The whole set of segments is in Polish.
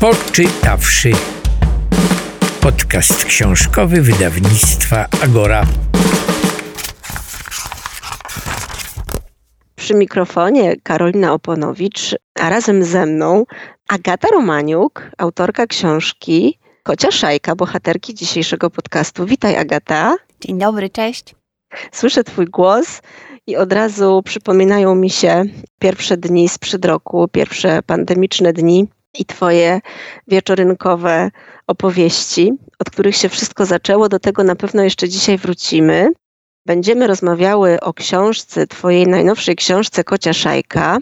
Poczytawszy. Podcast książkowy wydawnictwa Agora. Przy mikrofonie Karolina Oponowicz, a razem ze mną Agata Romaniuk, autorka książki Kocia Szajka, bohaterki dzisiejszego podcastu. Witaj Agata. Dzień dobry, cześć. Słyszę Twój głos i od razu przypominają mi się pierwsze dni sprzed roku, pierwsze pandemiczne dni i Twoje wieczorynkowe opowieści, od których się wszystko zaczęło. Do tego na pewno jeszcze dzisiaj wrócimy. Będziemy rozmawiały o książce, Twojej najnowszej książce Kocia Szajka.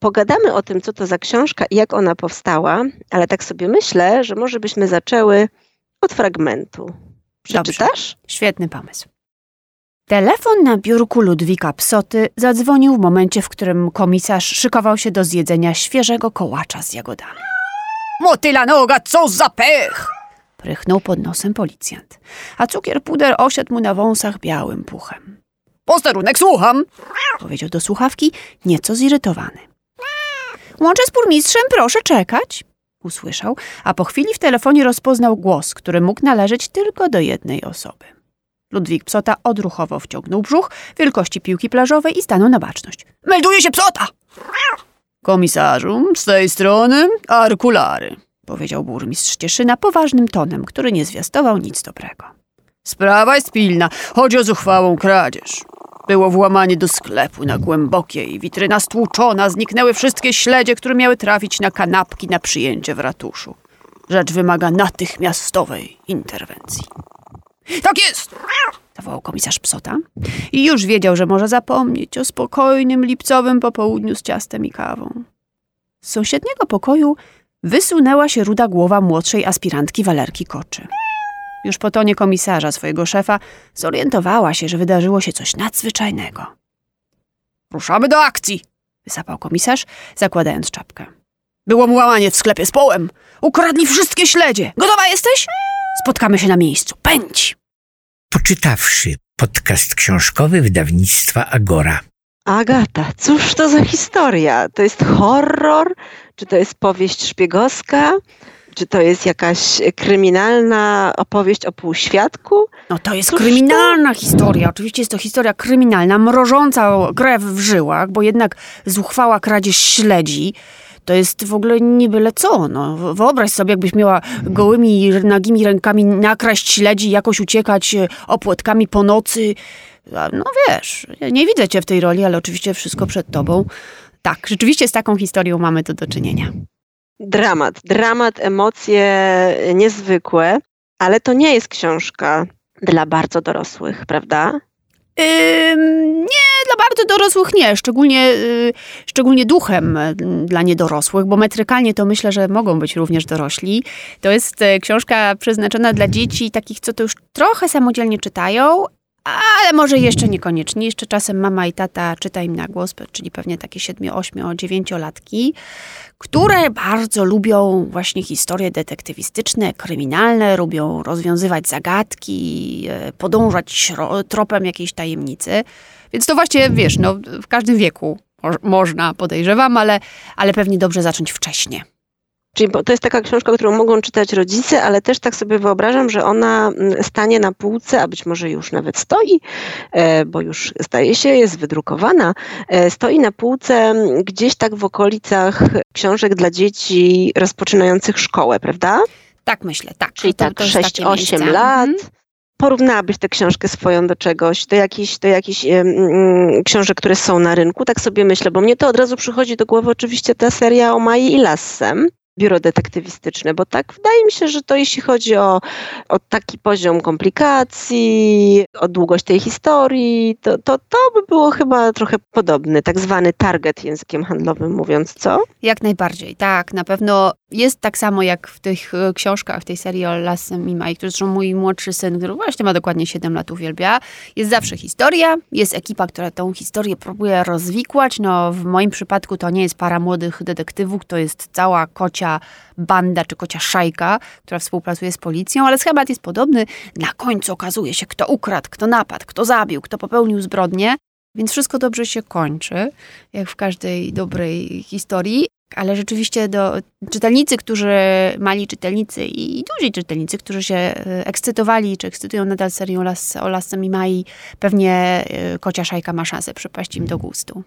Pogadamy o tym, co to za książka i jak ona powstała, ale tak sobie myślę, że może byśmy zaczęły od fragmentu. Przeczytasz? Dobrze. Świetny pomysł. Telefon na biurku Ludwika Psoty zadzwonił w momencie, w którym komisarz szykował się do zjedzenia świeżego kołacza z jagodami. Motyla noga, co za pech! Prychnął pod nosem policjant, a cukier puder osiadł mu na wąsach białym puchem. Posterunek, słucham! Powiedział do słuchawki, nieco zirytowany. Łączę z burmistrzem, proszę czekać. Usłyszał, a po chwili w telefonie rozpoznał głos, który mógł należeć tylko do jednej osoby. Ludwik Psota odruchowo wciągnął brzuch wielkości piłki plażowej i stanął na baczność. Melduje się Psota! Komisarzu, z tej strony arkulary, powiedział burmistrz Cieszyna poważnym tonem, który nie zwiastował nic dobrego. Sprawa jest pilna. Chodzi o zuchwałą kradzież. Było włamanie do sklepu na Głębokiej, witryna stłuczona, zniknęły wszystkie śledzie, które miały trafić na kanapki na przyjęcie w ratuszu. Rzecz wymaga natychmiastowej interwencji. Tak jest! Zawołał komisarz Psota i już wiedział, że może zapomnieć o spokojnym lipcowym popołudniu z ciastem i kawą. Z sąsiedniego pokoju wysunęła się ruda głowa młodszej aspirantki Walerki Koczy. Już po tonie komisarza, swojego szefa, zorientowała się, że wydarzyło się coś nadzwyczajnego. Ruszamy do akcji! wysapał komisarz, zakładając czapkę. Było łamanie w sklepie z połem. Ukradli wszystkie śledzie. Gotowa jesteś? Spotkamy się na miejscu. Pędź! Poczytawszy. Podcast książkowy wydawnictwa Agora. Agata, cóż to za historia? To jest horror? Czy to jest powieść szpiegowska? Czy to jest jakaś kryminalna opowieść o półświadku? No to jest Cóż kryminalna to? historia. Oczywiście jest to historia kryminalna, mrożąca krew w żyłach, bo jednak zuchwała kradzież śledzi to jest w ogóle nie byle co. No. Wyobraź sobie, jakbyś miała gołymi, nagimi rękami nakraść śledzi, jakoś uciekać e, opłetkami po nocy. No wiesz, nie widzę cię w tej roli, ale oczywiście wszystko przed tobą. Tak, rzeczywiście z taką historią mamy to do czynienia. Dramat, dramat, emocje niezwykłe, ale to nie jest książka dla bardzo dorosłych, prawda? nie, dla bardzo dorosłych nie, szczególnie, y, szczególnie duchem y, dla niedorosłych, bo metrykalnie to myślę, że mogą być również dorośli. To jest y, książka przeznaczona dla dzieci takich, co to już trochę samodzielnie czytają, ale może jeszcze niekoniecznie. Jeszcze czasem mama i tata czyta im na głos, czyli pewnie takie 7, 8, 9 latki, które bardzo lubią właśnie historie detektywistyczne, kryminalne, lubią rozwiązywać zagadki, podążać tropem jakiejś tajemnicy. Więc to właśnie, wiesz, no, w każdym wieku można, podejrzewam, ale, ale pewnie dobrze zacząć wcześniej. Czyli to jest taka książka, którą mogą czytać rodzice, ale też tak sobie wyobrażam, że ona mm, stanie na półce, a być może już nawet stoi, e, bo już zdaje się, jest wydrukowana, e, stoi na półce mm, gdzieś tak w okolicach książek dla dzieci rozpoczynających szkołę, prawda? Tak myślę, tak. Czyli to, tak 6-8 lat. Mhm porównałabyś tę książkę swoją do czegoś, do jakichś, do jakichś um, książek, które są na rynku? Tak sobie myślę, bo mnie to od razu przychodzi do głowy oczywiście ta seria o Mai i Lassem biuro detektywistyczne, bo tak wydaje mi się, że to jeśli chodzi o, o taki poziom komplikacji, o długość tej historii, to, to, to by było chyba trochę podobny, tak zwany target językiem handlowym mówiąc, co? Jak najbardziej, tak. Na pewno jest tak samo jak w tych e, książkach, w tej serii o Lasem i Maj, zresztą mój młodszy syn, który właśnie ma dokładnie 7 lat, uwielbia. Jest zawsze historia, jest ekipa, która tą historię próbuje rozwikłać. No w moim przypadku to nie jest para młodych detektywów, to jest cała kocia banda czy kocia szajka, która współpracuje z policją, ale schemat jest podobny. Na końcu okazuje się, kto ukradł, kto napadł, kto zabił, kto popełnił zbrodnię. Więc wszystko dobrze się kończy, jak w każdej dobrej historii. Ale rzeczywiście do czytelnicy, którzy, mali czytelnicy i duzi czytelnicy, którzy się e, ekscytowali, czy ekscytują nadal serią Las, o Lasce Mimai, pewnie e, Kocia Szajka ma szansę przypaść im do gustu.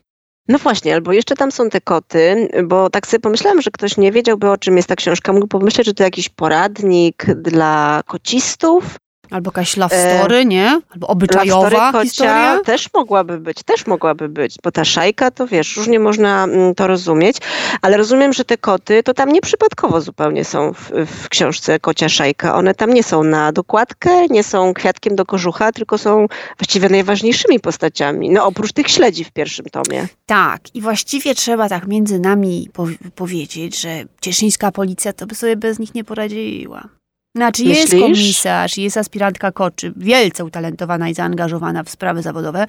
No właśnie, albo jeszcze tam są te koty, bo tak sobie pomyślałam, że ktoś nie wiedziałby o czym jest ta książka, mógł pomyśleć, że to jakiś poradnik dla kocistów, Albo jakaś love story, e, nie? Albo obyczajowa kocia historia. Też mogłaby być, też mogłaby być, bo ta szajka to wiesz, różnie można mm, to rozumieć, ale rozumiem, że te koty to tam nieprzypadkowo zupełnie są w, w książce Kocia Szajka. One tam nie są na dokładkę, nie są kwiatkiem do kożucha, tylko są właściwie najważniejszymi postaciami. No oprócz tych śledzi w pierwszym tomie. Tak i właściwie trzeba tak między nami po powiedzieć, że cieszyńska policja to by sobie bez nich nie poradziła. Znaczy jest komisarz, jest aspirantka Koczy, wielce utalentowana i zaangażowana w sprawy zawodowe,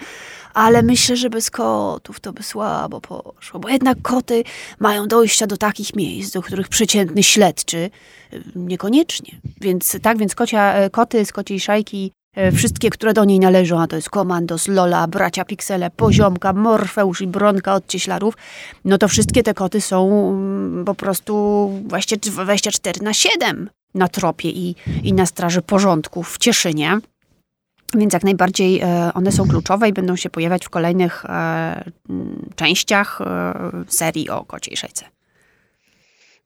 ale myślę, że bez kotów to by słabo poszło, bo jednak koty mają dojścia do takich miejsc, do których przeciętny śledczy y, niekoniecznie. Więc tak, więc kocia, e, koty z kociej szajki e, Wszystkie, które do niej należą, a to jest Komandos, Lola, Bracia Piksele, Poziomka, Morfeusz i Bronka od Cieślarów, no to wszystkie te koty są mm, po prostu 24 na 7 na tropie i, i na straży porządku w Cieszynie. Więc jak najbardziej e, one są kluczowe i będą się pojawiać w kolejnych e, częściach e, serii o kociej szejce.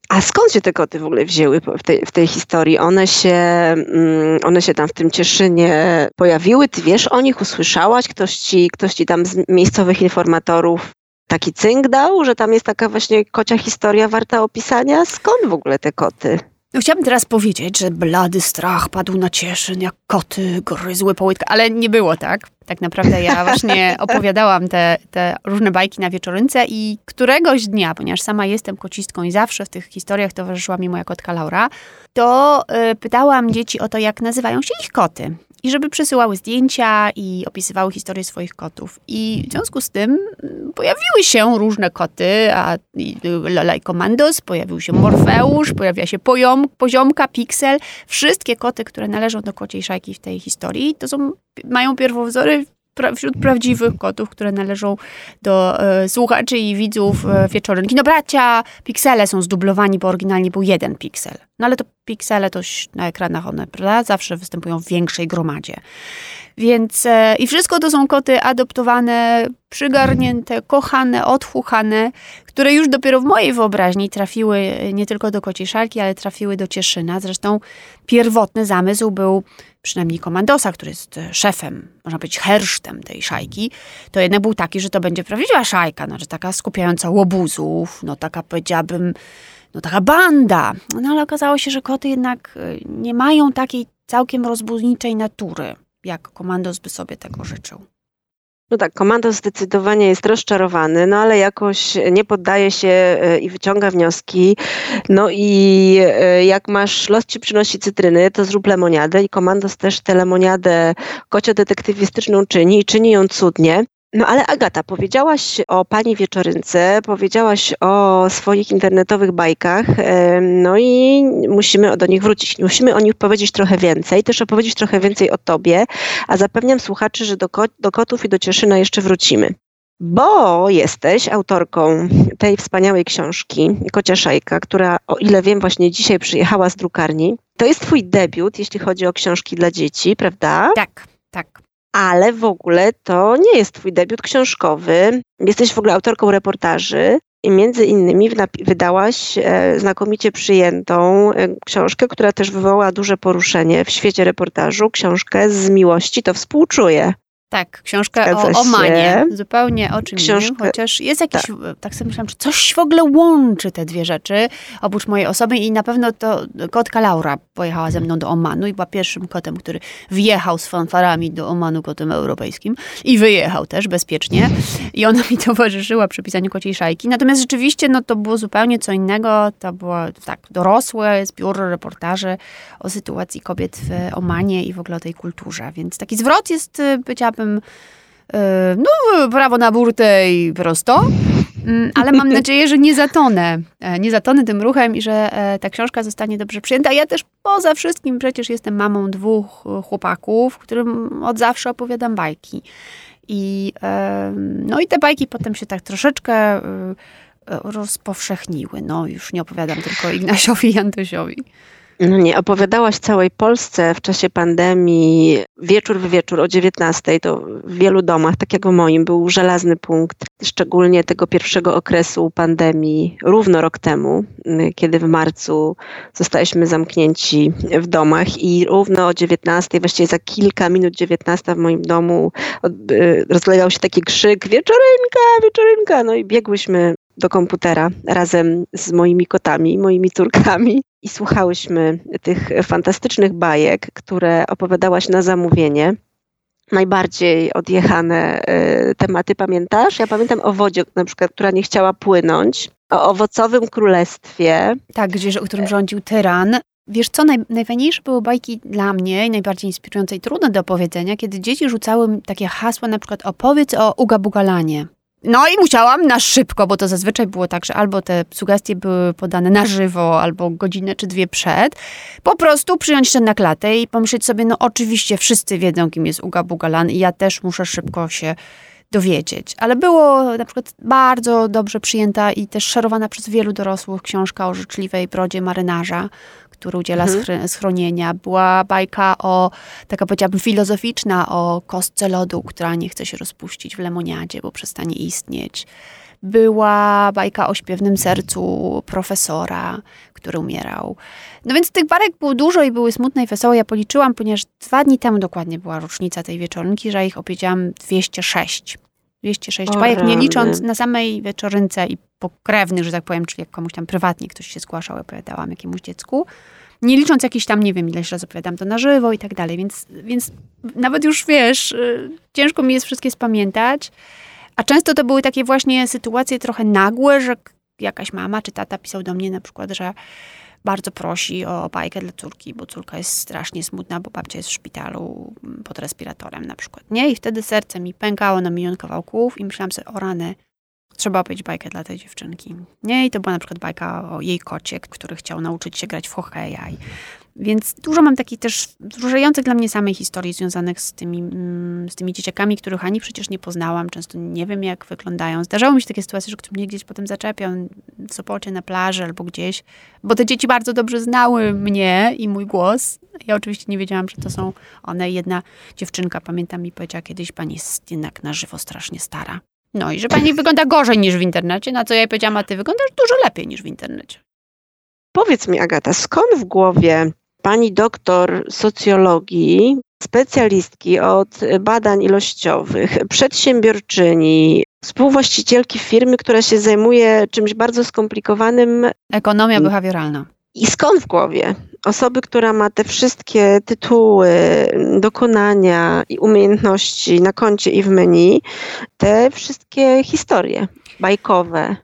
A skąd się te koty w ogóle wzięły w tej, w tej historii? One się, mm, one się tam w tym Cieszynie pojawiły? Ty wiesz o nich? Usłyszałaś? Ktoś ci, ktoś ci tam z miejscowych informatorów taki cynk dał, że tam jest taka właśnie kocia historia warta opisania? Skąd w ogóle te koty? No chciałabym teraz powiedzieć, że blady strach padł na cieszyn, jak koty gryzły po łydkę, ale nie było tak. Tak naprawdę ja właśnie opowiadałam te, te różne bajki na wieczorynce i któregoś dnia, ponieważ sama jestem kocistką i zawsze w tych historiach towarzyszyła mi moja kotka Laura, to y, pytałam dzieci o to, jak nazywają się ich koty i żeby przesyłały zdjęcia i opisywały historię swoich kotów. I w związku z tym mm, pojawiły się różne koty, a Lola i Komandos, pojawił się Morfeusz, pojawia się Poziom, Poziomka, Pixel. Wszystkie koty, które należą do kociej szajki w tej historii, to są, mają pierwowzory pra, wśród prawdziwych kotów, które należą do e, słuchaczy i widzów e, wieczorynki. No bracia piksele są zdublowani, bo oryginalnie był jeden piksel. No ale to piksele to na ekranach one, prawda, zawsze występują w większej gromadzie. Więc e, i wszystko to są koty adoptowane, przygarnięte, kochane, odchuchane, które już dopiero w mojej wyobraźni trafiły e, nie tylko do kociej szalki, ale trafiły do Cieszyna. Zresztą pierwotny zamysł był przynajmniej komandosa, który jest e, szefem, można powiedzieć hersztem tej szajki, to jednak był taki, że to będzie prawdziwa szajka, no, że taka skupiająca łobuzów, no taka powiedziałabym, no taka banda. No ale okazało się, że koty jednak e, nie mają takiej całkiem rozbójniczej natury, jak komandos by sobie tego życzył. No tak, komando zdecydowanie jest rozczarowany, no ale jakoś nie poddaje się e, i wyciąga wnioski. No i e, jak masz los ci przynosi cytryny, to zrób lemoniadę i komandos też tę lemoniadę kocio-detektywistyczną czyni i czyni ją cudnie. No ale Agata, powiedziałaś o pani wieczorynce, powiedziałaś o swoich internetowych bajkach, no i musimy do nich wrócić. Musimy o nich powiedzieć trochę więcej, też opowiedzieć trochę więcej o tobie, a zapewniam słuchaczy, że do, ko do kotów i do Cieszyna jeszcze wrócimy. Bo jesteś autorką tej wspaniałej książki, Kocia Szajka, która o ile wiem właśnie dzisiaj przyjechała z drukarni. To jest twój debiut, jeśli chodzi o książki dla dzieci, prawda? Tak, tak ale w ogóle to nie jest twój debiut książkowy. Jesteś w ogóle autorką reportaży i między innymi wydałaś e, znakomicie przyjętą e, książkę, która też wywołała duże poruszenie w świecie reportażu, książkę z miłości to współczuję. Tak, książkę o Omanie. Zupełnie o czym Książkę... innym, chociaż jest jakiś, tak. tak sobie myślałam, czy coś w ogóle łączy te dwie rzeczy, oprócz mojej osoby i na pewno to kotka Laura pojechała ze mną do Omanu i była pierwszym kotem, który wjechał z fanfarami do Omanu, kotem europejskim i wyjechał też bezpiecznie i ona mi towarzyszyła przy pisaniu kociej szajki. Natomiast rzeczywiście no, to było zupełnie co innego, to było tak dorosłe zbiór reportaży o sytuacji kobiet w Omanie i w ogóle o tej kulturze, więc taki zwrot jest, powiedziałabym, E, no, prawo na burtę i prosto. Mm, ale mam nadzieję, że nie zatonę, e, nie zatonę tym ruchem i że e, ta książka zostanie dobrze przyjęta. Ja też poza wszystkim przecież jestem mamą dwóch chłopaków, którym od zawsze opowiadam bajki. I, no i te bajki potem się tak troszeczkę rozpowszechniły. No już nie opowiadam tylko Ignasiowi i Antosiowi. Nie, opowiadałaś całej Polsce w czasie pandemii, wieczór w wieczór o 19, to w wielu domach, tak jak w moim, był żelazny punkt, szczególnie tego pierwszego okresu pandemii, równo rok temu, kiedy w marcu zostaliśmy zamknięci w domach i równo o 19, właściwie za kilka minut 19 w moim domu y, rozlegał się taki krzyk, wieczorynka, wieczorynka, no i biegłyśmy do komputera razem z moimi kotami, moimi córkami i słuchałyśmy tych fantastycznych bajek, które opowiadałaś na zamówienie. Najbardziej odjechane y, tematy pamiętasz? Ja pamiętam o wodzie, na przykład, która nie chciała płynąć, o owocowym królestwie. Tak, gdzieś, o którym rządził tyran. Wiesz co, naj, najfajniejsze były bajki dla mnie najbardziej inspirujące i trudne do opowiedzenia, kiedy dzieci rzucały takie hasła, na przykład opowiedz o Uga Bugalanie. No i musiałam na szybko, bo to zazwyczaj było tak, że albo te sugestie były podane na żywo, albo godzinę czy dwie przed, po prostu przyjąć ten na klatę i pomyśleć sobie, no oczywiście wszyscy wiedzą, kim jest Uga Bugalan i ja też muszę szybko się dowiedzieć. Ale było na przykład bardzo dobrze przyjęta i też szerowana przez wielu dorosłych książka o życzliwej brodzie marynarza, który udziela mhm. schronienia. Była bajka o, taka powiedziałabym filozoficzna, o kostce lodu, która nie chce się rozpuścić w lemoniadzie, bo przestanie istnieć. Była bajka o śpiewnym sercu profesora, który umierał. No więc tych bajek było dużo i były smutne i wesołe. Ja policzyłam, ponieważ dwa dni temu dokładnie była rocznica tej wieczorynki, że ich opowiedziałam 206. 206 o, bajek, nie licząc na samej wieczorynce i pokrewnych, że tak powiem, czyli jak komuś tam prywatnie ktoś się zgłaszał, opowiadałam jakiemuś dziecku. Nie licząc jakiś tam, nie wiem, ileś razy opowiadam to na żywo i tak dalej, więc, więc nawet już wiesz, y, ciężko mi jest wszystkie spamiętać. A często to były takie właśnie sytuacje trochę nagłe, że jakaś mama czy tata pisał do mnie na przykład, że bardzo prosi o bajkę dla córki, bo córka jest strasznie smutna, bo babcia jest w szpitalu mm, pod respiratorem na przykład, nie? I wtedy serce mi pękało na milion kawałków i myślałam sobie, o rany, trzeba opowiedzieć bajkę dla tej dziewczynki. Nie? I to była na przykład bajka o jej kocie, który chciał nauczyć się grać w hokeja. I, więc dużo mam takich też wzruszających dla mnie samej historii związanych z tymi, mm, z tymi dzieciakami, których ani przecież nie poznałam, często nie wiem jak wyglądają. Zdarzało mi się takie sytuacje, że ktoś mnie gdzieś potem zaczepiał w Sopocie na plaży albo gdzieś, bo te dzieci bardzo dobrze znały mnie i mój głos. Ja oczywiście nie wiedziałam, że to są one. Jedna dziewczynka, pamiętam, mi powiedziała kiedyś, pani jest jednak na żywo strasznie stara. No i że pani wygląda gorzej niż w internecie, na co ja jej powiedziałam, a ty wyglądasz dużo lepiej niż w internecie. Powiedz mi, Agata, skąd w głowie pani doktor socjologii, specjalistki od badań ilościowych, przedsiębiorczyni, współwłaścicielki firmy, która się zajmuje czymś bardzo skomplikowanym. Ekonomia behawioralna. I skąd w głowie osoby, która ma te wszystkie tytuły, dokonania i umiejętności na koncie i w menu, te wszystkie historie bajkowe?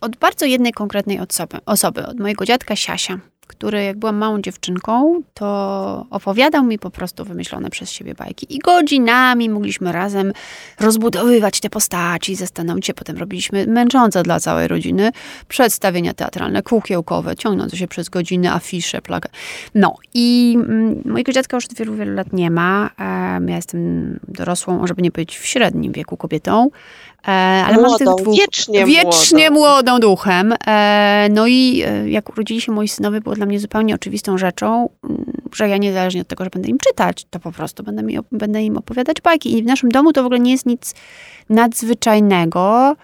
Od bardzo jednej konkretnej osoby, osoby od mojego dziadka Siasia który jak byłam małą dziewczynką, to opowiadał mi po prostu wymyślone przez siebie bajki. I godzinami mogliśmy razem rozbudowywać te postaci, zastanowić się. Potem robiliśmy męczące dla całej rodziny przedstawienia teatralne, kółkiełkowe, ciągnące się przez godziny, afisze, plakat. No i mm, mojego dziadka już od wielu, wielu lat nie ma. Ja jestem dorosłą, żeby nie powiedzieć w średnim wieku kobietą. E, ale młodą, mam tych dwóch, wiecznie, wiecznie młodą. młodą duchem. E, no i e, jak urodzili się moi synowie, było dla mnie zupełnie oczywistą rzeczą, mm, że ja niezależnie od tego, że będę im czytać, to po prostu będę, mi, będę im opowiadać bajki. I w naszym domu to w ogóle nie jest nic nadzwyczajnego,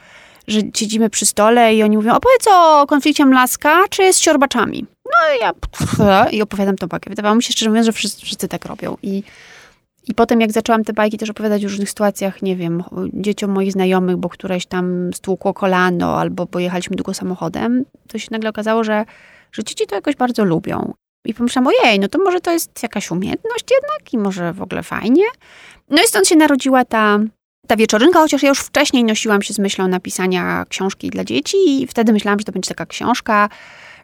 że siedzimy przy stole i oni mówią, opowiedz o konflikcie Mlaska, czy z siorbaczami. No i ja i opowiadam tą bajkę. Wydawało mi się szczerze mówiąc, że wszyscy, wszyscy tak robią. I i potem jak zaczęłam te bajki też opowiadać w różnych sytuacjach, nie wiem, dzieciom moich znajomych, bo któreś tam stłukło kolano albo pojechaliśmy długo samochodem, to się nagle okazało, że, że dzieci to jakoś bardzo lubią. I pomyślałam, ojej, no to może to jest jakaś umiejętność jednak i może w ogóle fajnie. No i stąd się narodziła ta, ta wieczorynka, chociaż ja już wcześniej nosiłam się z myślą napisania książki dla dzieci i wtedy myślałam, że to będzie taka książka,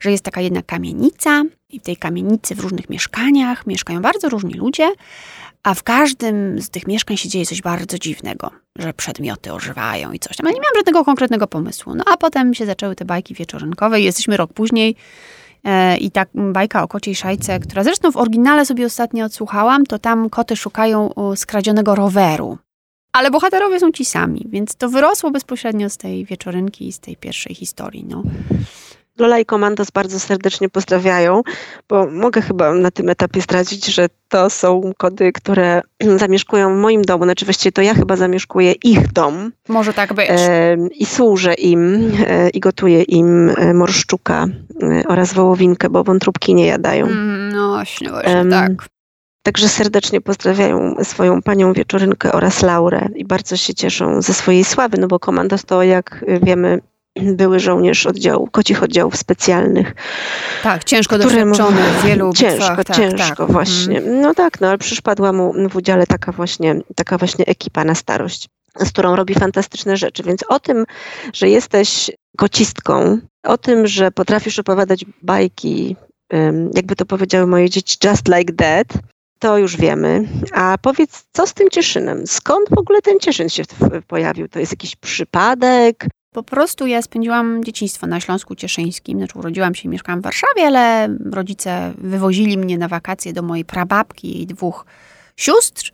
że jest taka jedna kamienica i w tej kamienicy w różnych mieszkaniach mieszkają bardzo różni ludzie, a w każdym z tych mieszkań się dzieje coś bardzo dziwnego, że przedmioty ożywają i coś tam. Ale nie miałam żadnego konkretnego pomysłu. No a potem się zaczęły te bajki wieczorynkowe i jesteśmy rok później. E, I tak bajka o kociej szajce, która zresztą w oryginale sobie ostatnio odsłuchałam, to tam koty szukają skradzionego roweru. Ale bohaterowie są ci sami, więc to wyrosło bezpośrednio z tej wieczorynki i z tej pierwszej historii. No. Lola i Komandos bardzo serdecznie pozdrawiają, bo mogę chyba na tym etapie zdradzić, że to są kody, które zamieszkują w moim domu. Znaczy właściwie to ja chyba zamieszkuję ich dom. Może tak być. E, I służę im e, i gotuję im e, morszczuka e, oraz wołowinkę, bo wątróbki nie jadają. Mm, no właśnie, właśnie tak. Także serdecznie pozdrawiają swoją panią Wieczorynkę oraz Laurę i bardzo się cieszą ze swojej sławy, no bo Komandos to, jak wiemy, były żołnierz oddziału, kocich oddziałów specjalnych. Tak, ciężko doświadczony w wielu Ciężko, bitwach. Tak, ciężko tak. właśnie. No tak, no ale przyszpadła mu w udziale taka właśnie, taka właśnie ekipa na starość, z którą robi fantastyczne rzeczy. Więc o tym, że jesteś kocistką, o tym, że potrafisz opowiadać bajki, jakby to powiedziały moje dzieci, just like that, to już wiemy. A powiedz, co z tym Cieszynem? Skąd w ogóle ten Cieszyn się pojawił? To jest jakiś przypadek? Po prostu ja spędziłam dzieciństwo na Śląsku Cieszyńskim. Znaczy urodziłam się i mieszkałam w Warszawie, ale rodzice wywozili mnie na wakacje do mojej prababki i dwóch sióstr.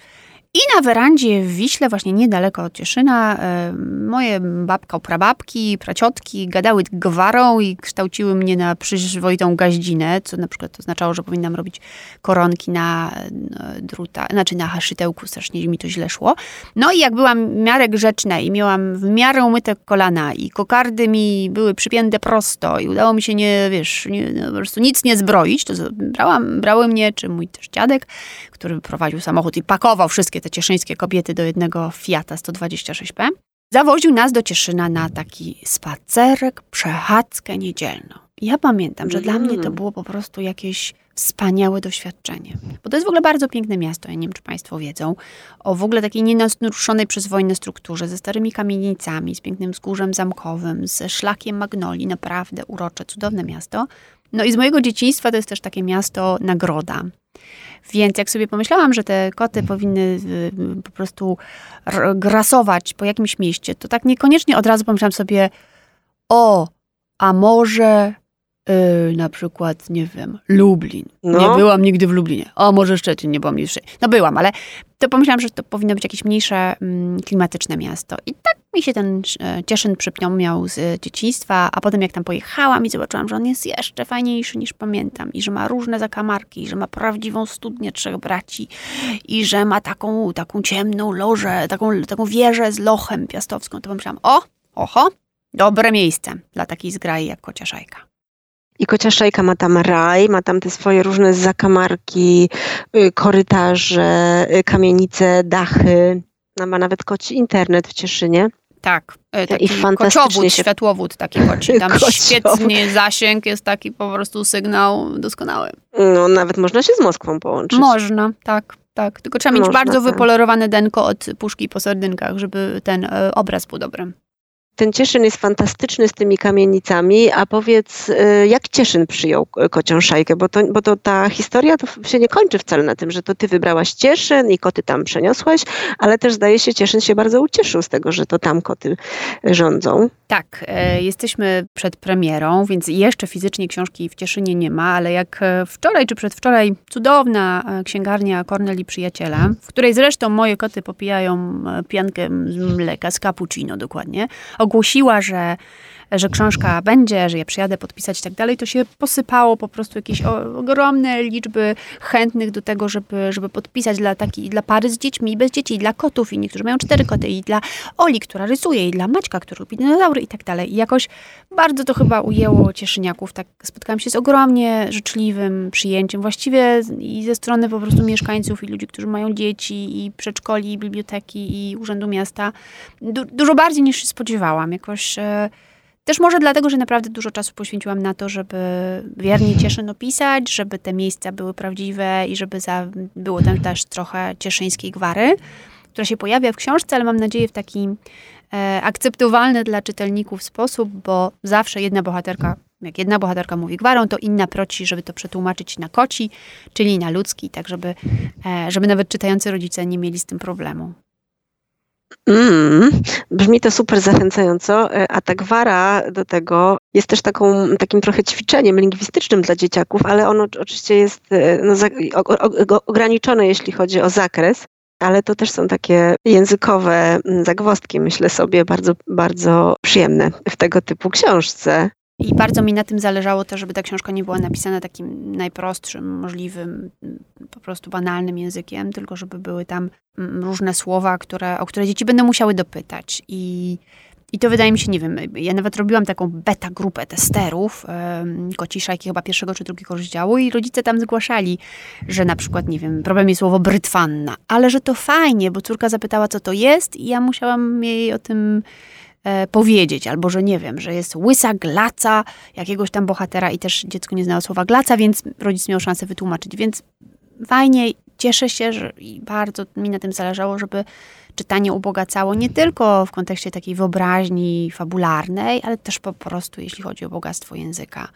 I na werandzie w Wiśle, właśnie niedaleko od Cieszyna, e, moje babka, prababki, praciotki gadały gwarą i kształciły mnie na przyzwoitą gaździnę, co na przykład oznaczało, że powinnam robić koronki na e, druta, znaczy na haszytełku, strasznie mi to źle szło. No i jak byłam w miarę grzeczna i miałam w miarę umyte kolana i kokardy mi były przypięte prosto i udało mi się nie, wiesz, nie, no, po prostu nic nie zbroić, to brałam, brały mnie, czy mój też dziadek, który prowadził samochód i pakował wszystkie te cieszyńskie kobiety do jednego Fiata 126P, zawoził nas do Cieszyna na taki spacerek, przechadzkę niedzielną. Ja pamiętam, że dla mnie to Mm. było po prostu jakieś wspaniałe doświadczenie. Bo to jest w ogóle bardzo piękne miasto, ja nie wiem, czy Państwo wiedzą, o w ogóle takiej nienaruszonej przez wojnę strukturze, ze starymi kamienicami, z pięknym wzgórzem zamkowym, ze szlakiem magnolii, naprawdę urocze, cudowne miasto. No i z mojego dzieciństwa to jest też takie miasto nagroda. Więc jak sobie pomyślałam, że te koty powinny y, po prostu grasować po jakimś mieście, to tak niekoniecznie od razu pomyślałam sobie, o, a może y, na przykład, nie wiem, Lublin. No. Nie byłam nigdy w Lublinie. O, może Szczecin, nie byłam Szczecinie. No byłam, ale to pomyślałam, że to powinno być jakieś mniejsze, mm, klimatyczne miasto. I tak mi się ten e, Cieszyn przypomniał z e, dzieciństwa, a potem jak tam pojechałam i zobaczyłam, że on jest jeszcze fajniejszy niż pamiętam i że ma różne zakamarki, i że ma prawdziwą studnię trzech braci i że ma taką, taką ciemną lożę, taką, taką wieżę z lochem piastowską, to pomyślałam, o, oho, dobre miejsce dla takiej zgrai jak Kocia Szajka. I Kocia Szajka ma tam raj, ma tam te swoje różne zakamarki, y, korytarze, y, kamienice, dachy. No, ma nawet koci internet w Cieszynie. Tak, e, taki fantastycznie koczowód, się- światłowód taki koci. Tam świetnie zasięg jest taki po prostu sygnał doskonały. No, nawet można się z Moskwą połączyć. Można, tak, tak. Tylko trzeba mieć Można, bardzo tak. wypolerowane denko od puszki po sardynkach, żeby ten obraz był dobry. Ten Cieszyn jest fantastyczny z tymi kamienicami, a powiedz, y, jak Cieszyn przyjął y, kocią szajkę? Bo to, bo to ta historia to się nie kończy wcale na tym, że to ty wybrałaś Cieszyn i koty tam przeniosłaś, ale też zdaje się Cieszyn się bardzo ucieszył z tego, że to tam koty rządzą. Tak, e, jesteśmy przed premierą, więc jeszcze fizycznie książki w Cieszynie nie ma, ale jak e, wczoraj czy przedwczoraj cudowna e, księgarnia Corneli Przyjaciela, w której zresztą moje koty popijają piankę z mleka, z cappuccino dokładnie, ogłosiła, że, że książka będzie, że ja przyjadę podpisać i tak dalej, to się posypało po prostu jakieś ogromne liczby chętnych do tego, żeby, żeby podpisać dla, taki, dla pary z dziećmi i bez dzieci, i dla kotów, i niektórzy mają cztery koty, i dla Oli, która rysuje, i dla Maćka, który lubi dinozaury i tak dalej. I jakoś bardzo to chyba ujęło cieszyniaków. Tak spotkałam się z ogromnie życzliwym przyjęciem, właściwie i ze strony po prostu mieszkańców i ludzi, którzy mają dzieci, i przedszkoli, i biblioteki, i Urzędu Miasta. Du- dużo bardziej niż się spodziewałam. Jakoś... E, też może dlatego, że naprawdę dużo czasu poświęciłam na to, żeby wiernie Cieszyn opisać, żeby te miejsca były prawdziwe i żeby za, było tam też trochę cieszyńskiej gwary, która się pojawia w książce, ale mam nadzieję w taki e, akceptowalny dla czytelników sposób, bo zawsze jedna bohaterka, jak jedna bohaterka mówi gwarą, to inna proci, żeby to przetłumaczyć na koci, czyli na ludzki, tak żeby, e, żeby nawet czytający rodzice nie mieli z tym problemu. Mm, brzmi to super zachęcająco, e, a ta gwara do tego jest też taką, takim trochę ćwiczeniem lingwistycznym dla dzieciaków, ale ono oczywiście jest e, no, ograniczone, jeśli chodzi o zakres. ale to też są takie językowe mm, zagwozdki, myślę sobie, bardzo, bardzo przyjemne w tego typu książce. I bardzo mi na tym zależało to, żeby ta książka nie była napisana takim najprostszym, możliwym, po prostu banalnym językiem, tylko żeby były tam mm, różne słowa, które, o które dzieci będą musiały dopytać. I, i to wydaje mi się, nie wiem, ja nawet robiłam taką beta grupę testerów um, koci szajki chyba pierwszego czy drugiego rozdziału i rodzice tam zgłaszali, że na przykład, nie wiem, problem jest słowo brytwanna, ale że to fajnie, bo córka zapytała, co to jest i ja musiałam jej o tym e, powiedzieć, albo że nie wiem, że jest łysa glaca jakiegoś tam bohatera i też dziecko nie znało słowa glaca, więc rodzic miał szansę wytłumaczyć. Więc fajnie, cieszę się, że i bardzo mi na tym zależało, żeby czytanie ubogacało nie tylko w kontekście takiej wyobraźni fabularnej, ale też po prostu jeśli chodzi o bogactwo języka,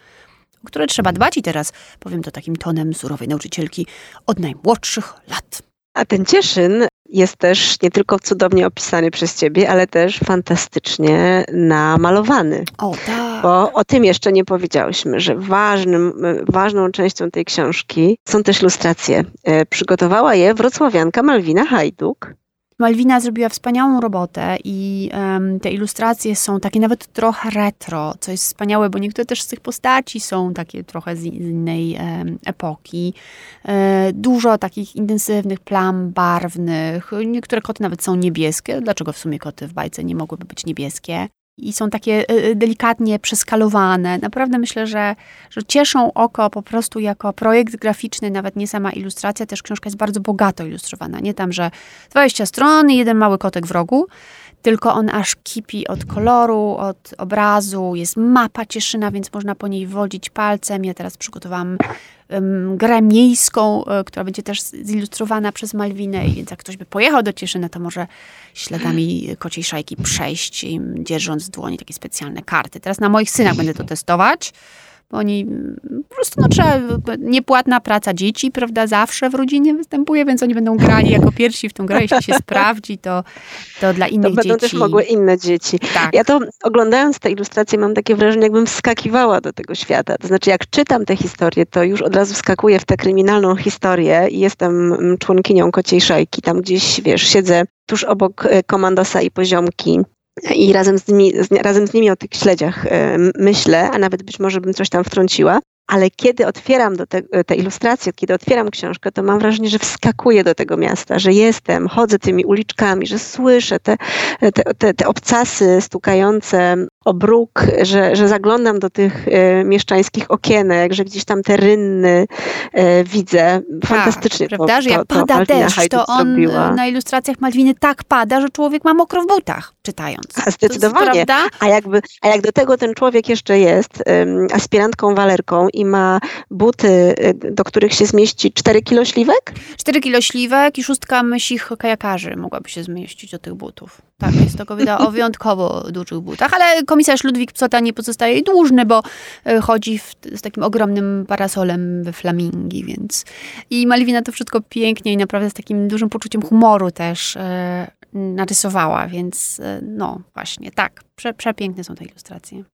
o które trzeba dbać i teraz powiem to takim tonem surowej nauczycielki od najmłodszych lat. A ten Cieszyn jest też nie tylko cudownie opisany przez ciebie, ale też fantastycznie namalowany. O tak. Bo o tym jeszcze nie powiedziałyśmy, że ważnym, ważną częścią tej książki są też ilustracje. E, przygotowała je wrocławianka Malwina Hajduk. Malwina zrobiła wspaniałą robotę i um, te ilustracje są takie nawet trochę retro, co jest wspaniałe, bo niektóre też z tych postaci są takie trochę z innej um, epoki. E, dużo takich intensywnych plam barwnych. Niektóre koty nawet są niebieskie. Dlaczego w sumie koty w bajce nie mogłyby być niebieskie? I są takie y, y, delikatnie przeskalowane. Naprawdę myślę, że, że cieszą oko po prostu jako projekt graficzny, nawet nie sama ilustracja, też książka jest bardzo bogato ilustrowana. Nie tam, że 20 stron i jeden mały kotek w rogu, tylko on aż kipi od koloru, od obrazu. Jest mapa Cieszyna, więc można po niej wodzić palcem. Ja teraz przygotowałam grę miejską, um, która będzie też zilustrowana przez Malwinę, i więc jak ktoś by pojechał do Cieszyna, to może śladami kociej szajki przejść, dzierżąc w dłoni takie specjalne karty. Teraz na moich synach będę to testować bo oni mm, po prostu, no trzeba, niepłatna praca dzieci, prawda, zawsze w rodzinie występuje, więc oni będą grali jako pierwsi w tą grę, jeśli się sprawdzi, to, to dla innych to będą dzieci. też mogły inne dzieci. Tak. Ja to oglądając te ilustracje mam takie wrażenie, jakbym wskakiwała do tego świata. To znaczy, jak czytam te historie, to już od razu wskakuję w tę kryminalną historię i jestem mm, członkinią kociej szajki. Tam gdzieś, wiesz, siedzę tuż obok e, komandosa i poziomki i razem z, nimi, razem z nimi o tych śledziach e, myślę, a nawet być może bym coś tam wtrąciła ale kiedy otwieram do te, te, ilustracje, kiedy otwieram książkę, to mam wrażenie, że wskakuję do tego miasta, że jestem, chodzę tymi uliczkami, że słyszę te, te, te, te obcasy stukające o bruk, że, że zaglądam do tych e, mieszczańskich okienek, że gdzieś tam te rynny e, widzę. Fantastycznie tak, prawda, to, że jak to, pada to deszcz, to on zrobiła. na ilustracjach Malwiny tak pada, że człowiek ma mokro w butach, czytając. A zdecydowanie. A, jakby, a jak do tego ten człowiek jeszcze jest um, aspirantką walerką i ma buty, y, do których się zmieści 4 kilo śliwek? 4 kilo śliwek i szóstka mysich kajakarzy mogłaby się zmieścić do tych butów. Tak, jest to kobieta o wyjątkowo dużych butach, ale komisarz Ludwik Psota nie pozostaje jej dłużny, bo y, chodzi w, z takim ogromnym parasolem we flamingi, więc. I Malwina to wszystko pięknie i naprawdę z takim dużym poczuciem humoru też e, narysowała, więc e, no właśnie, tak, prze, przepiękne są te ilustracje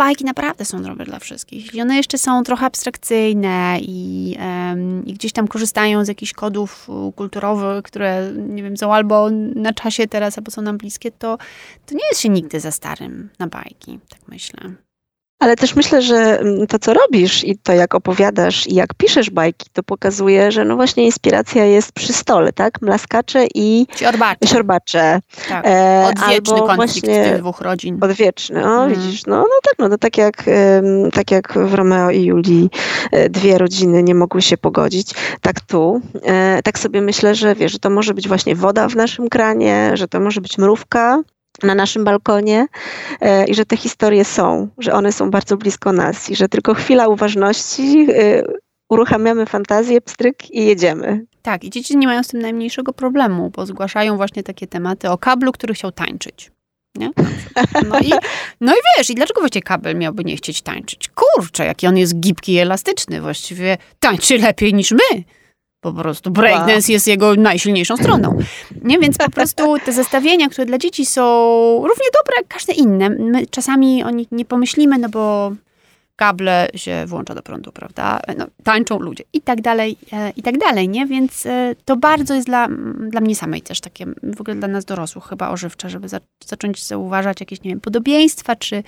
bajki naprawdę są dobre dla wszystkich. Jeśli one jeszcze są trochę abstrakcyjne i, um, i, gdzieś tam korzystają z jakichś kodów kulturowych, które nie wiem, są albo na czasie teraz, albo są nam bliskie, to, to nie jest się nigdy za starym na bajki, tak myślę. Ale też myślę, że mm, to, co robisz i to, jak opowiadasz i jak piszesz bajki, to pokazuje, że no właśnie inspiracja jest przy stole, tak? Mlaskacze i siorbacze. siorbacze. Tak. E, Odwieczny Albo konflikt tych dwóch rodzin. Odwieczny, o mm. widzisz, no, no tak, no to tak jak, tak jak w Romeo i Julii e, dwie rodziny nie mogły się pogodzić, tak tu, e, tak sobie myślę, że wiesz, że to może być właśnie woda w naszym kranie, że to może być mrówka, na naszym balkonie e, i że te historie są, że one są bardzo blisko nas i że tylko chwila uważności, e, uruchamiamy fantazję, pstryk i jedziemy. Tak, i dzieci nie mają z tym najmniejszego problemu, bo zgłaszają właśnie takie tematy o kablu, który chciał tańczyć. Nie? No, i, no i wiesz, i dlaczego właściwie kabel miałby nie chcieć tańczyć? Kurczę, jaki on jest gibki i elastyczny, właściwie tańczy lepiej niż my. Po prostu breakdance jest jego najsilniejszą stroną. Nie? Więc po prostu te zestawienia, które dla dzieci są równie dobre jak każde inne. My czasami o nich nie pomyślimy, no bo kable się włącza do prądu, prawda? No, tańczą ludzie i tak dalej, e, i tak dalej, nie? Więc e, to bardzo jest dla, dla mnie samej też takie, w ogóle dla nas dorosłych chyba ożywcze, żeby za, zacząć zauważać jakieś, nie wiem, podobieństwa, czy,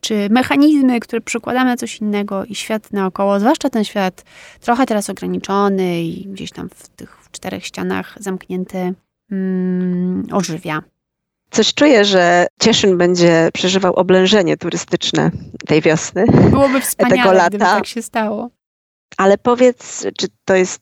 czy mechanizmy, które przekładamy na coś innego i świat naokoło, zwłaszcza ten świat trochę teraz ograniczony i gdzieś tam w tych czterech ścianach zamknięty, mm, ożywia. Coś czuję, że Cieszyn będzie przeżywał oblężenie turystyczne tej wiosny. Byłoby wspaniale, tego lata. gdyby tak się stało. Ale powiedz, czy to jest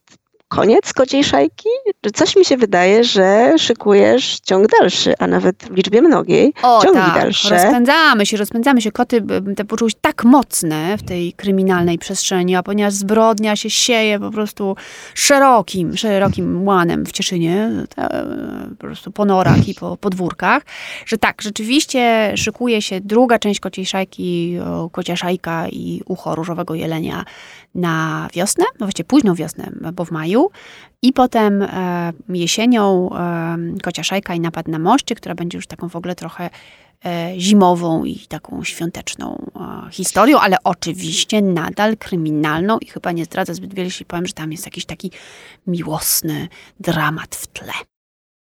koniec kociej szajki? Coś mi się wydaje, że szykujesz ciąg dalszy, a nawet w liczbie mnogiej O ciągi tak, dalsze. rozpędzamy się, rozpędzamy się. Koty b- te poczuły się tak mocne w tej kryminalnej przestrzeni, a ponieważ zbrodnia się sieje po prostu szerokim, szerokim łanem w Cieszynie, te, po prostu po norach i po podwórkach, że tak, rzeczywiście szykuje się druga część kociej szajki, kocia szajka i ucho różowego jelenia na wiosnę, no właściwie późną wiosnę, bo w maju. I potem e, jesienią e, kocia szajka i napad na moście, która będzie już taką w ogóle trochę e, zimową i taką świąteczną e, historią, ale oczywiście nadal kryminalną i chyba nie zdradzę zbyt wiele, jeśli powiem, że tam jest jakiś taki miłosny dramat w tle.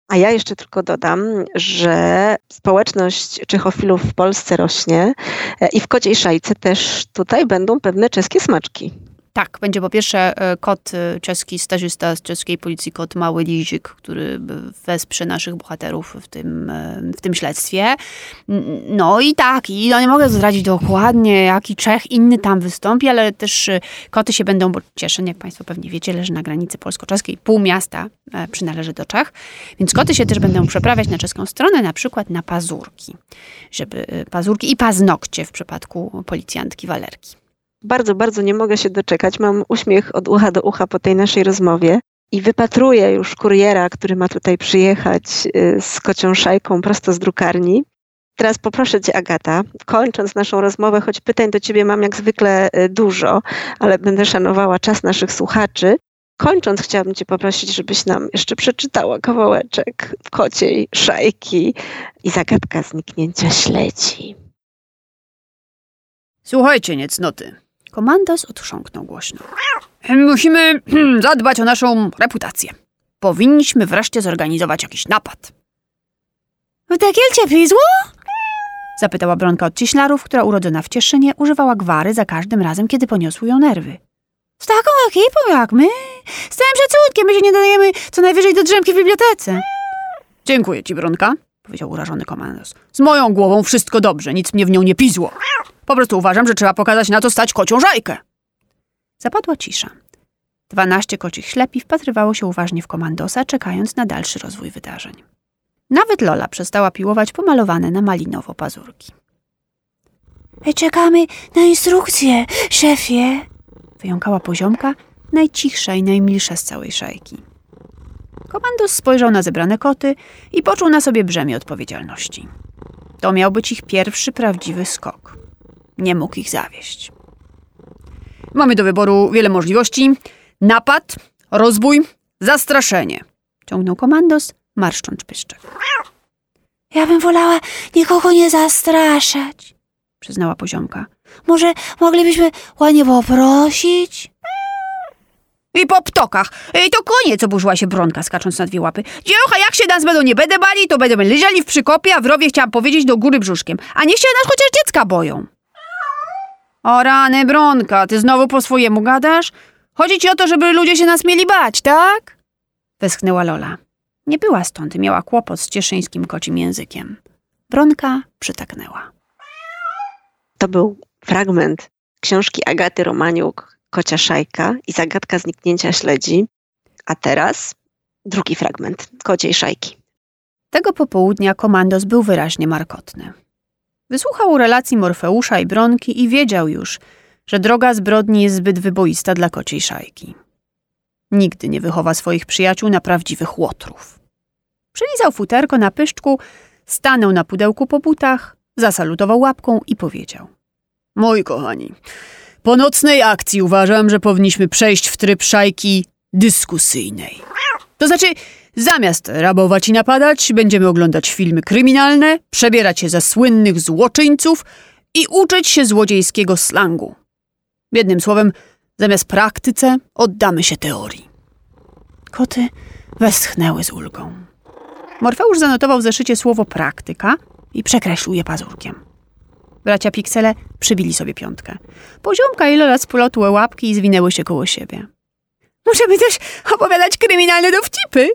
A ja jeszcze tylko dodam, że społeczność czechofilów w Polsce rośnie e, i w kociej szajce też tutaj będą pewne czeskie smaczki. Tak, będzie po pierwsze e, kot e, czeski, stażysta z czeskiej policji, kot Mały Lizik, który wesprze naszych bohaterów w tym, e, w tym śledztwie. No i tak, i no nie mogę zdradzić dokładnie, jaki Czech inny tam wystąpi, ale też koty się będą, bo Cieszyn, jak Państwo pewnie wiecie, leży na granicy polsko-czeskiej, pół miasta przynależy do Czech, więc koty się też będą przeprawiać na czeską stronę, na przykład na pazurki, żeby pazurki i paznokcie w przypadku policjantki Walerki. Bardzo, bardzo nie mogę się doczekać. Mam uśmiech od ucha do ucha po tej naszej rozmowie i wypatruję już kuriera, który ma tutaj przyjechać y, z kocią szajką prosto z drukarni. Teraz poproszę Cię, Agata, kończąc naszą rozmowę, choć pytań do Ciebie mam jak zwykle y, dużo, ale będę szanowała czas naszych słuchaczy. Kończąc, chciałabym Cię poprosić, żebyś nam jeszcze przeczytała kawałeczek kociej szajki i zagadka zniknięcia śledzi. Słuchajcie, niecnoty. Komandos odchrząknął głośno. Musimy zadbać o naszą reputację. Powinniśmy wreszcie zorganizować jakiś napad. W Tekielcie pizło? Zapytała Bronka od cieślarów, która urodzona w Cieszynie używała gwary za każdym razem, kiedy poniosły ją nerwy. Z taką ekipą jak my? Z całym szacunkiem, my się nie dodajemy co najwyżej do drzemki w bibliotece. Dziękuję ci, Bronka, powiedział urażony komandos. Z moją głową wszystko dobrze, nic mnie w nią nie pizło. Po prostu uważam, że trzeba pokazać na to stać kocią żajkę. Zapadła cisza. Dwanaście kocich ślepi wpatrywało się uważnie w komandosa, czekając na dalszy rozwój wydarzeń. Nawet Lola przestała piłować pomalowane na malinowo pazurki. Czekamy na instrukcję, szefie, wyjąkała poziomka, najcichsza i najmilsza z całej szajki. Komandos spojrzał na zebrane koty i poczuł na sobie brzemię odpowiedzialności. To miał być ich pierwszy prawdziwy skok. Nie mógł ich zawieść. Mamy do wyboru wiele możliwości. Napad, rozbój, zastraszenie. Ciągnął komandos, marszcząc pyszczek. Ja bym wolała nikogo nie zastraszać, przyznała poziomka. Może moglibyśmy ładnie poprosić? I po ptokach. I to koniec, oburzyła się Bronka, skacząc na dwie łapy. Dziełucha, jak się nas będą nie będę bali, to będziemy leżeli w przykopie, a w rowie chciałam powiedzieć do góry brzuszkiem. A niech się nas chociaż dziecka boją. O rany, Bronka, ty znowu po swojemu gadasz? Chodzi ci o to, żeby ludzie się nas mieli bać, tak? Westchnęła Lola. Nie była stąd miała kłopot z cieszyńskim kocim językiem. Bronka przytaknęła. To był fragment książki Agaty Romaniuk, Kocia Szajka i zagadka zniknięcia śledzi. A teraz drugi fragment Kociej Szajki. Tego popołudnia komandos był wyraźnie markotny. Wysłuchał relacji Morfeusza i Bronki i wiedział już, że droga zbrodni jest zbyt wyboista dla kociej szajki. Nigdy nie wychowa swoich przyjaciół na prawdziwych łotrów. Przylizał futerko na pyszczku, stanął na pudełku po butach, zasalutował łapką i powiedział. Moi kochani, po nocnej akcji uważam, że powinniśmy przejść w tryb szajki dyskusyjnej. To znaczy, zamiast rabować i napadać, będziemy oglądać filmy kryminalne, przebierać się za słynnych złoczyńców i uczyć się złodziejskiego slangu. Jednym słowem, zamiast praktyce oddamy się teorii. Koty westchnęły z ulgą. Morfeusz zanotował w zeszycie słowo praktyka i przekreślił je pazurkiem. Bracia Piksele przybili sobie piątkę. Poziomka i Lola splotły łapki i zwinęły się koło siebie. Możemy też opowiadać kryminalne dowcipy,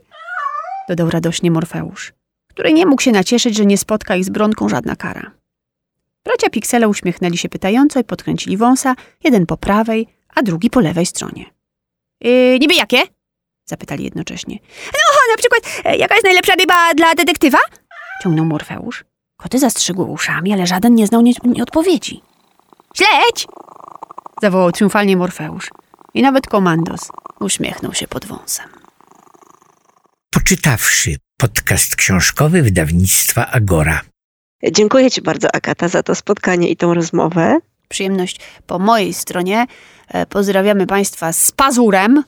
dodał radośnie Morfeusz, który nie mógł się nacieszyć, że nie spotka ich z Bronką żadna kara. Bracia Piksele uśmiechnęli się pytająco i podkręcili wąsa, jeden po prawej, a drugi po lewej stronie. Yy, niby jakie? Zapytali jednocześnie. No, na przykład, e, jaka jest najlepsza ryba dla detektywa? Ciągnął Morfeusz. Koty zastrzygły uszami, ale żaden nie znał nie, nie odpowiedzi. Śledź! Zawołał triumfalnie Morfeusz. I nawet komandos uśmiechnął się pod wąsem. Poczytawszy podcast książkowy wydawnictwa Agora. Dziękuję Ci bardzo, Agata, za to spotkanie i tą rozmowę. Przyjemność po mojej stronie. E, Pozdrawiamy Państwa z pazurem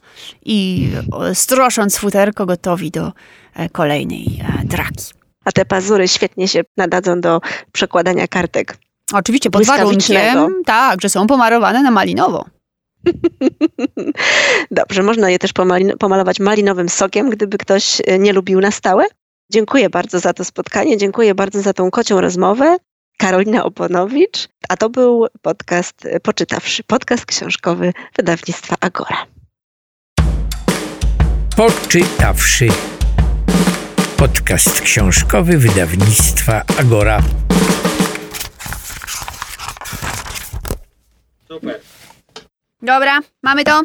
i strosząc futerko gotowi do e, kolejnej e, draki. A te pazury świetnie się nadadzą do przekładania kartek. Oczywiście pod warunkiem, tak, że są pomarowane na malinowo. Dobrze, można je też pomalować malinowym sokiem, gdyby ktoś e, nie lubił na stałe. Dziękuję bardzo za to spotkanie, dziękuję bardzo za tą kocią rozmowę. Karolina Oponowicz, a to był podcast e, Poczytawszy, podcast książkowy wydawnictwa Agora. Poczytawszy podcast książkowy wydawnictwa Agora. Dobra, mamy to.